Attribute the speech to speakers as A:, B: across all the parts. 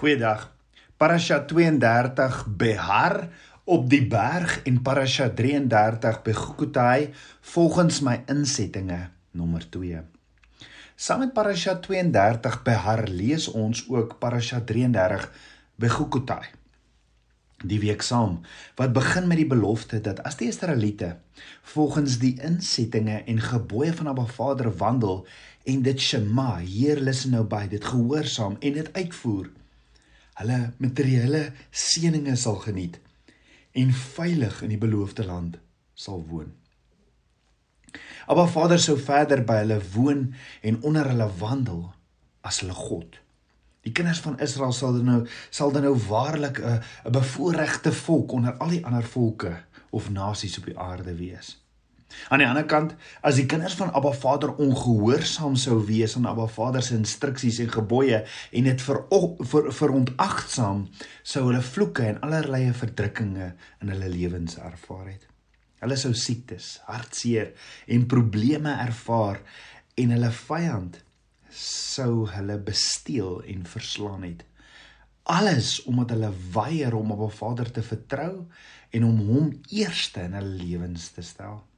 A: Goeiedag. Parasha 32 Behar op die berg en Parasha 33 Begukutai volgens my insettinge nommer 2. Saam met Parasha 32 Behar lees ons ook Parasha 33 Begukutai. Die week saam wat begin met die belofte dat as die Israeliete volgens die insettinge en gebooie van Abba Vader wandel en dit Shema, Heer luister nou by, dit gehoorsaam en dit uitvoer, hulle materiële seëninge sal geniet en veilig in die beloofde land sal woon. Abba Vader sou verder by hulle woon en onder hulle wandel as hulle God. Die kinders van Israel sal dan nou sal dan nou waarlik 'n 'n bevoorregte volk onder al die ander volke of nasies op die aarde wees. Aan die ander kant, as die kinders van Abba Vader ongehoorsaam sou wees aan Abba Vader se instruksies en gebooie en dit vir vir verontagsaam, sou hulle vloeke en allerlei verdrukkinge in hulle lewens ervaar het. Hulle sou siektes, hartseer en probleme ervaar en hulle vyand sou hulle besteel en verslaan het. Alles omdat hulle weier om op 'n Vader te vertrou en om hom eerste in hulle lewens te stel.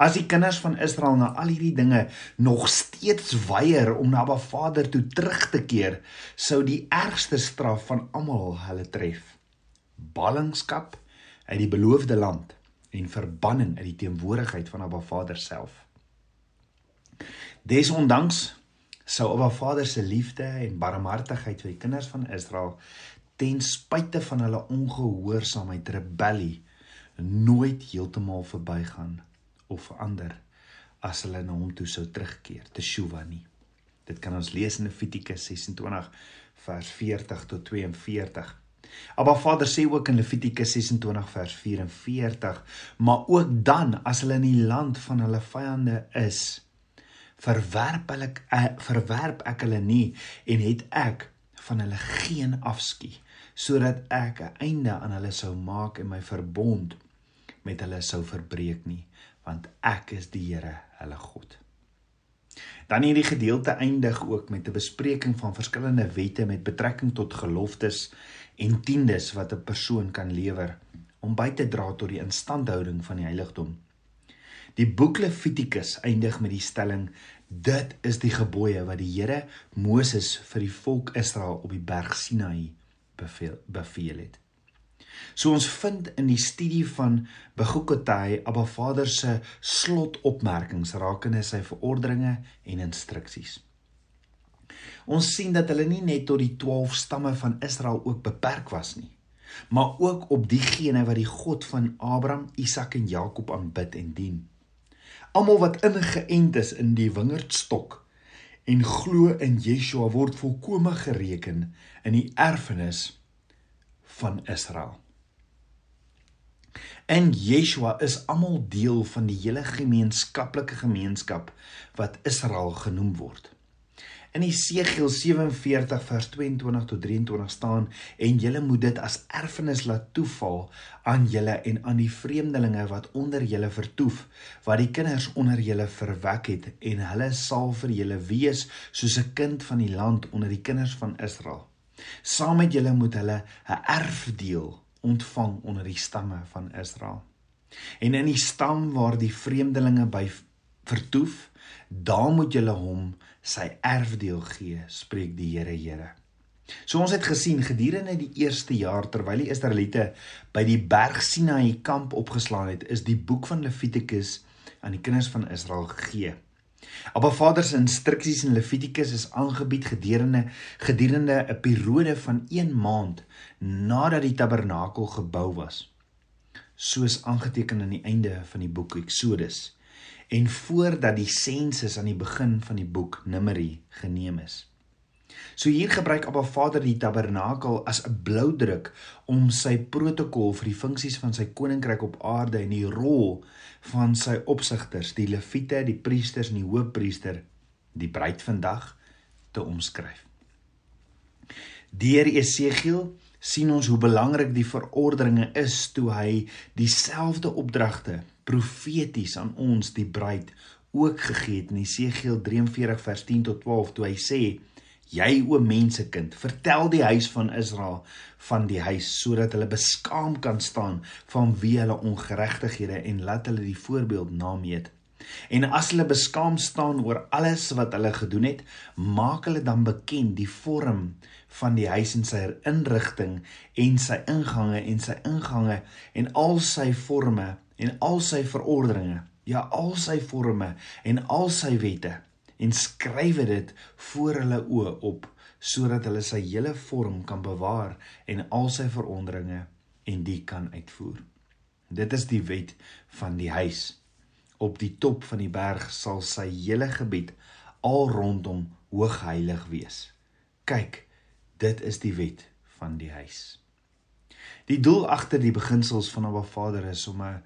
A: As die kinders van Israel na al hierdie dinge nog steeds weier om na Abba Vader toe terug te keer, sou die ergste straf van almal hulle tref. Ballingskap uit die beloofde land en verbanning uit die teenwoordigheid van Abba Vader self. Desondanks sou Abba Vader se liefde en barmhartigheid vir die kinders van Israel ten spyte van hulle ongehoorsaamheid rebellie nooit heeltemal verbygaan of verander as hulle na hom toe sou terugkeer, teshuva nie. Dit kan ons lees in Levitikus 26 vers 40 tot 42. Abba Vader sê ook in Levitikus 26 vers 44, maar ook dan as hulle in die land van hulle vyande is, verwerp hulle uh, verwerp ek hulle nie en het ek van hulle geen afskie sodat ek 'n einde aan hulle sou maak en my verbond met hulle sou verbreek nie want ek is die Here, hulle God. Dan hierdie gedeelte eindig ook met 'n bespreking van verskillende wette met betrekking tot geloftes en tiendes wat 'n persoon kan lewer om by te dra tot die instandhouding van die heiligdom. Die boek Levitikus eindig met die stelling: Dit is die gebooie wat die Here Moses vir die volk Israel op die berg Sinai beveel beveel het. So ons vind in die studie van Begukotai Abba Vader se slotopmerkings rakende sy verordeninge en instruksies. Ons sien dat hulle nie net tot die 12 stamme van Israel ook beperk was nie, maar ook op diegene wat die God van Abraham, Isak en Jakob aanbid en dien. Almal wat ingeënt is in die wingerdstok en glo in Yeshua word volkome gereken in die erfenis van Israel. In Yeshua is almal deel van die hele gemeenskaplike gemeenskap wat Israel genoem word. In Jesegiel 47 vers 22 tot 23 staan en julle moet dit as erfenis laat toeval aan julle en aan die vreemdelinge wat onder julle vertoef wat die kinders onder julle verwek het en hulle sal vir julle wees soos 'n kind van die land onder die kinders van Israel. Saam met julle moet hulle 'n erfdeel ontvang onder die stamme van Israel. En in die stam waar die vreemdelinge by vertoef, daar moet julle hom sy erfdeel gee, spreek die Here Here. So ons het gesien gedurende die eerste jaar terwyl die Israeliete by die berg Sinai kamp opgeslaan het, is die boek van Levitikus aan die kinders van Israel gegee. Abba Vader se instruksies in Levitikus is aangebied gedurende gedurende 'n periode van 1 maand nadat die tabernakel gebou was, soos aangeteken aan die einde van die boek Eksodus en voordat die sensus aan die begin van die boek Numeri geneem is. So hier gebruik Abba Vader die tabernakel as 'n bloudruk om sy protokol vir die funksies van sy koninkryk op aarde en die rol van sy opsigters, die leviete, die priesters en die hoofpriester, die bruid vandag te omskryf. Deur Esegiel sien ons hoe belangrik die verordeninge is toe hy dieselfde opdragte profeties aan ons die bruid ook gegee het in Esegiel 43 vers 10 tot 12 toe hy sê Jy o mensekind, vertel die huis van Israel van die huis sodat hulle beskaam kan staan van wie hulle ongeregtighede en laat hulle die voorbeeld nameet. En as hulle beskaam staan oor alles wat hulle gedoen het, maak hulle dan bekend die vorm van die huis en sy inrigting en sy ingange en sy ingange en al sy forme en al sy verordeninge, ja al sy forme en al sy wette en skryf dit voor hulle oë op sodat hulle sy hele vorm kan bewaar en al sy veronderinge en die kan uitvoer. Dit is die wet van die huis. Op die top van die berg sal sy hele gebied al rondom hoog heilig wees. Kyk, dit is die wet van die huis. Die doel agter die beginsels van Abba Vader is om 'n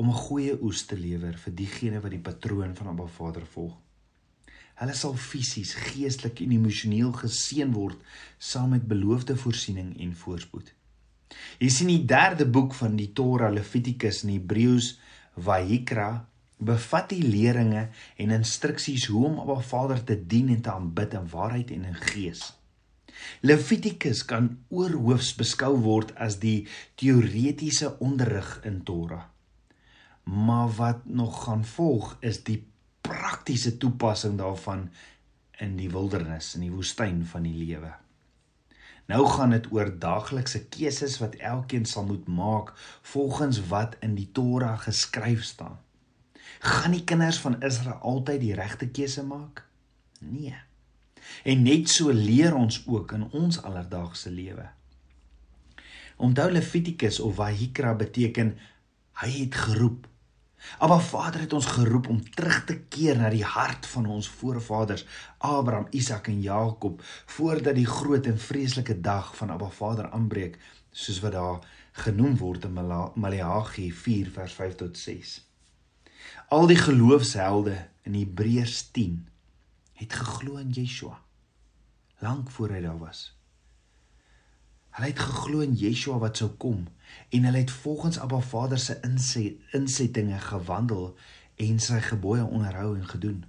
A: om 'n goeie oes te lewer vir diegene wat die patroon van Abba Vader volg. Hulle sal fisies, geestelik en emosioneel geseën word saam met beloofde voorsiening en voorspoed. Jy sien die derde boek van die Torah, Levitikus en Hebreëus, Vayikra, bevat die leringe en instruksies hoe om 'n Vader te dien en te aanbid in waarheid en in gees. Levitikus kan oorhoofs beskou word as die teoretiese onderrig in Torah. Maar wat nog gaan volg is die praktiese toepassing daarvan in die wildernis in die woestyn van die lewe. Nou gaan dit oor daaglikse keuses wat elkeen sal moet maak volgens wat in die Torah geskryf staan. Gaan die kinders van Israel altyd die regte keuse maak? Nee. En net so leer ons ook in ons alledaagse lewe. Onthou Levitikus of Vayikra beteken hy het geroep Aba Vader het ons geroep om terug te keer na die hart van ons voorvaders Abraham, Isak en Jakob voordat die groot en vreeslike dag van Aba Vader aanbreek soos wat daar genoem word in Maleagi 4 vers 5 tot 6. Al die geloofshelde in Hebreërs 10 het geglo in Yeshua lank voor hy daar was. Hulle het geglo in Yeshua wat sou kom en hulle het volgens Abba Vader se insettinge gewandel en sy gebooie onderhou en gedoen.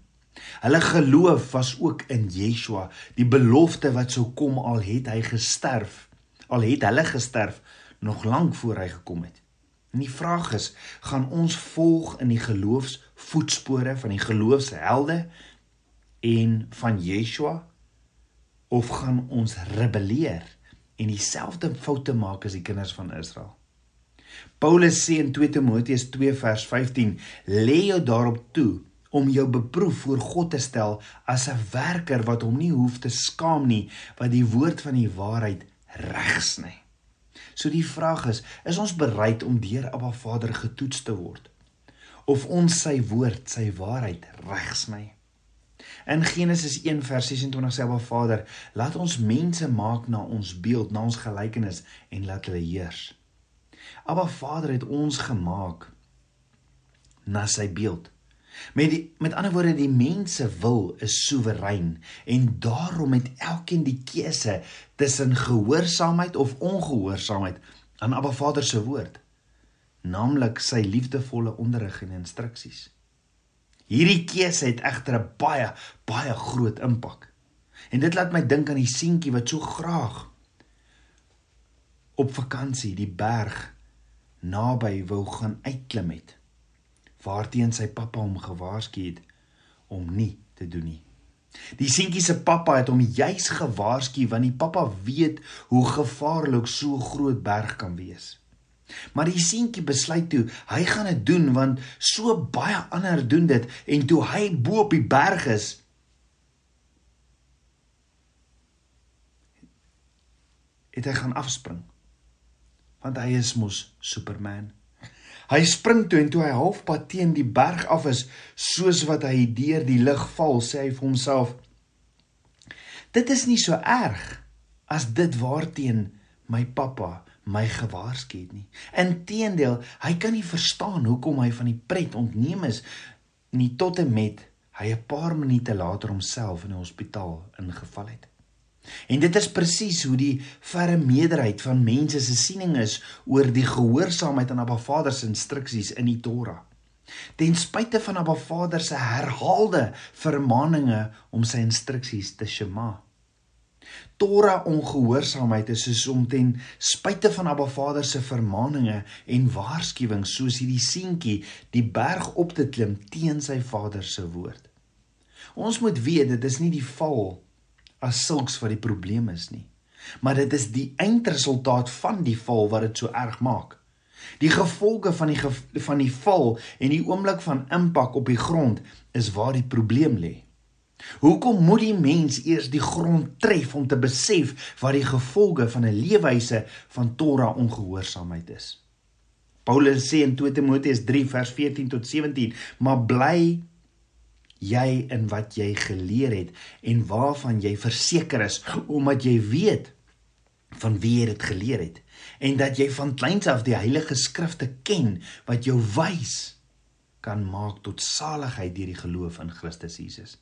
A: Hulle geloof was ook in Yeshua, die belofte wat sou kom al het hy gesterf. Al het hulle gesterf nog lank voor hy gekom het. En die vraag is, gaan ons volg in die geloofsvoetspore van die geloofshelde en van Yeshua of gaan ons rebelleer? En dieselfde foute maak as die kinders van Israel. Paulus sê in 2 Timoteus 2 vers 15: "Lê jou daarop toe om jou beproef voor God te stel as 'n werker wat hom nie hoef te skaam nie, wat die woord van die waarheid regsny." So die vraag is, is ons bereid om deur Abba Vader getoets te word? Of ons sy woord, sy waarheid regsny? In Genesis 1 vers 26 sê Abba Vader, laat ons mense maak na ons beeld, na ons gelykenis en laat hulle heers. Abba Vader het ons gemaak na sy beeld. Met die, met ander woorde die mense wil is soewerein en daarom het elkeen die keuse tussen gehoorsaamheid of ongehoorsaamheid aan Abba Vader se woord, naamlik sy liefdevolle onderrig en instruksies. Hierdie keuse het egter 'n baie baie groot impak. En dit laat my dink aan die seentjie wat so graag op vakansie die berg naby wou gaan uitklim het. Waarteen sy pappa hom gewaarsku het om nie te doen nie. Die seentjie se pappa het hom juis gewaarsku want die pappa weet hoe gevaarlik so groot berg kan wees. Maar die seentjie besluit toe, hy gaan dit doen want so baie ander doen dit en toe hy bo op die berg is het hy gaan afspring. Want hy is mos Superman. Hy spring toe en toe hy halfpad teen die berg af is, soos wat hy deur die lug val, sê hy vir homself: Dit is nie so erg as dit waarteen my pappa my gewaarsku het nie. Inteendeel, hy kan nie verstaan hoekom hy van die pret ontneem is nie tot en met hy 'n paar minute later homself in 'n hospitaal ingeval het. En dit is presies hoe die verre meerderheid van mense se siening is oor die gehoorsaamheid aan Abba Vader se instruksies in die Torah. Ten spyte van Abba Vader se herhaalde vermaninge om sy instruksies te shema. Torah ongehoorsaamheid is soos om ten spyte van Abba Vader se vermaaninge en waarskuwings soos hierdie seentjie die berg op te klim teen sy vader se woord. Ons moet weet dit is nie die val as sulks wat die probleem is nie, maar dit is die eindresultaat van die val wat dit so erg maak. Die gevolge van die van die val en die oomblik van impak op die grond is waar die probleem lê. Hoekom moet die mens eers die grond tref om te besef wat die gevolge van 'n leefwyse van Torah ongehoorsaamheid is? Paulus sê in 2 Timoteus 3 vers 14 tot 17: "Maar bly jy in wat jy geleer het en waarvan jy verseker is, omdat jy weet van wie jy dit geleer het en dat jy van kleins af die heilige skrifte ken wat jou wys kan maak tot saligheid deur die geloof in Christus Jesus."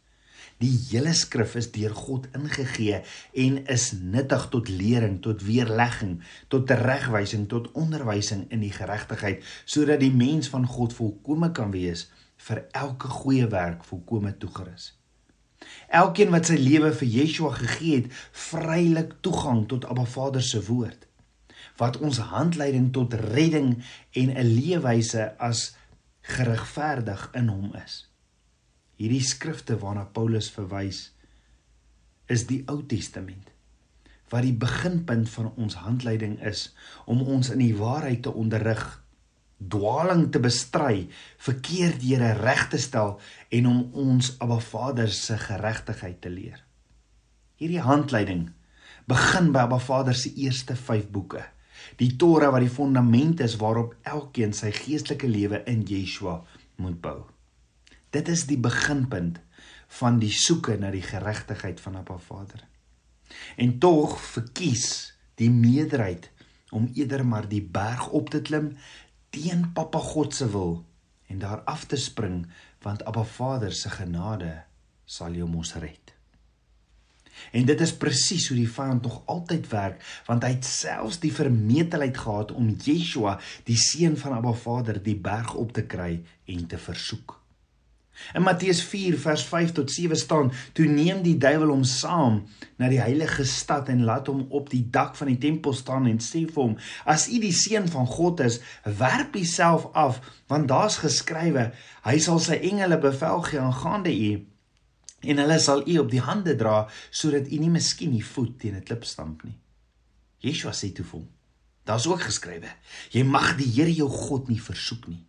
A: Die hele skrif is deur God ingegee en is nuttig tot lering, tot weerlegging, tot teregwysing, tot onderwysing in die geregtigheid, sodat die mens van God volkome kan wees vir elke goeie werk volkome toegerus. Elkeen wat sy lewe vir Yeshua gegee het, vrylik toegang tot Abba Vader se woord wat ons handleiding tot redding en 'n leefwyse as geregverdig in hom is. Hierdie skrifte waarna Paulus verwys is die Ou Testament wat die beginpunt van ons handleiding is om ons in die waarheid te onderrig, dwaaling te bestry, verkeerdhede reg te stel en om ons Abba Vader se geregtigheid te leer. Hierdie handleiding begin by Abba Vader se eerste 5 boeke. Die Torah wat die fondament is waarop elkeen sy geestelike lewe in Yeshua moet bou. Dit is die beginpunt van die soeke na die geregtigheid van Appa Vader. En tog verkies die meerderheid om eerder maar die berg op te klim teen Papa God se wil en daar af te spring want Appa Vader se genade sal jou mos red. En dit is presies hoe die vyand nog altyd werk want hy het selfs die vermetelheid gehad om Yeshua die seun van Abba Vader die berg op te kry en te versoek. In Matteus 4 vers 5 tot 7 staan: "Toe neem die duiwel hom saam na die heilige stad en laat hom op die dak van die tempel staan en sê vir hom: As u die seun van God is, werp u self af, want daar's geskrywe: Hy sal sy engele bevel gee aangaande u en hulle sal u op die hande dra sodat u nie miskien die voet teen 'n klip stamp nie." Yeshua sê toe vir hom: Daar's ook geskrywe: Jy mag die Here jou God nie versoek nie.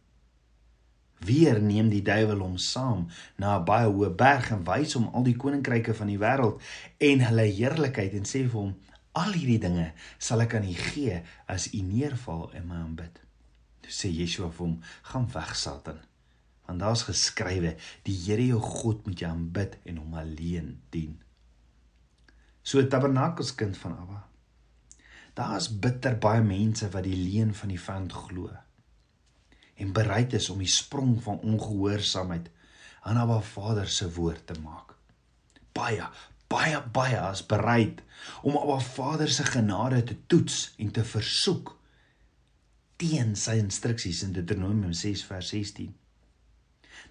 A: Weer neem die duiwel hom saam na 'n baie hoë berg en wys hom al die koninkryke van die wêreld en hulle heerlikheid en sê vir hom: "Al hierdie dinge sal ek aan u gee as u neerval en my aanbid." Toe sê Yeshua vir hom: "Gaan weg, Satan, want daar's geskrywe: Die Here jou God moet jy aanbid en hom alleen dien." So tabernakelskind van Abba. Daar's bitter baie mense wat die leuen van die vyand glo en bereid is om die sprong van ongehoorsaamheid aan Abba Vader se woord te maak. Baie, baie, baie is bereid om Abba Vader se genade te toets en te versoek teen sy instruksies in Deuteronomium 6 vers 16.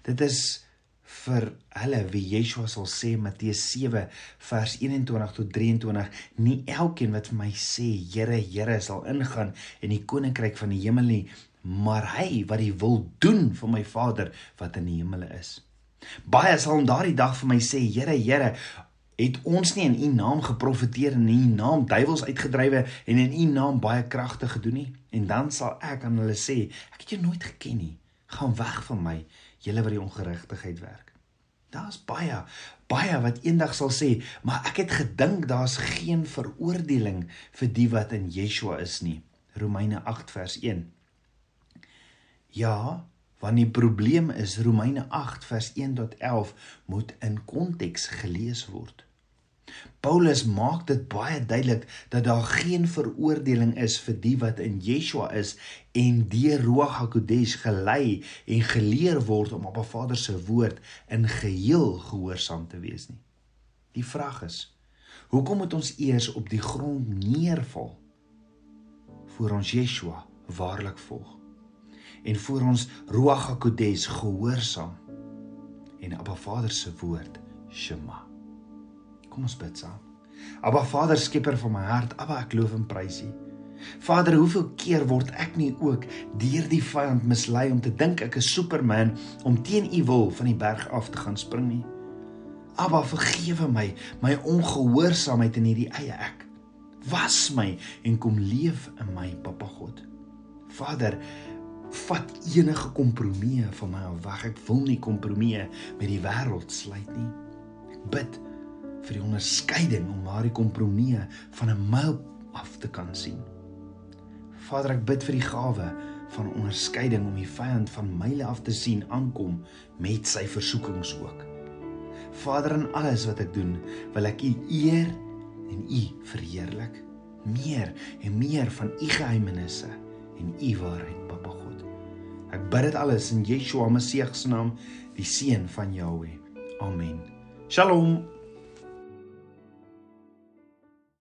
A: Dit is vir hulle wie Yeshua sal sê Matteus 7 vers 21 tot 23 nie elkeen wat vir my sê Here Here sal ingaan in die koninkryk van die hemel nie maar hy wat die wil doen vir my Vader wat in die hemele is. Baie sal in daardie dag vir my sê, Here, Here, het ons nie in U naam geprofeteer en in U naam duiwels uitgedrywe en in U naam baie kragte gedoen nie? En dan sal ek aan hulle sê, ek het jou nooit geken nie. Gaan weg van my, julle wat die ongeregtigheid werk. Daar's baie, baie wat eendag sal sê, maar ek het gedink daar's geen veroordeling vir die wat in Yeshua is nie. Romeine 8 vers 1. Ja, want die probleem is Romeine 8 vers 1 tot 11 moet in konteks gelees word. Paulus maak dit baie duidelik dat daar geen veroordeling is vir die wat in Yeshua is en deur Ruach HaKodesh gelei en geleer word om op 'n Vader se woord in geheel gehoorsaam te wees nie. Die vraag is: Hoekom moet ons eers op die grond neerval voor ons Yeshua waarlik volg? En voor ons Ruach HaKodes gehoorsaam en Abba Vader se woord Shema. Kom ons bid saam. Abba Vader, skepper van my hart, Abba, ek loof en prys U. Vader, hoeveel keer word ek nie ook deur die vyand mislei om te dink ek is Superman om teen U wil van die berg af te gaan spring nie? Abba, vergewe my my ongehoorsaamheid in hierdie eie ek. Was my en kom leef in my, Papa God. Vader, vat enige kompromie van my af weg. Ek wil nie kompromie met die wêreld sluit nie. Ek bid vir die onderskeiding om daardie kompromie van 'n myl af te kan sien. Vader, ek bid vir die gawe van onderskeiding om die vyand van myle af te sien aankom met sy versoekings ook. Vader, in alles wat ek doen, wil ek U eer en U verheerlik. Meer en meer van U geheimenisse en U waarheid, Papa God. Ek bid dit alles in Yeshua Messie se naam, die seun van Jahweh. Amen. Shalom.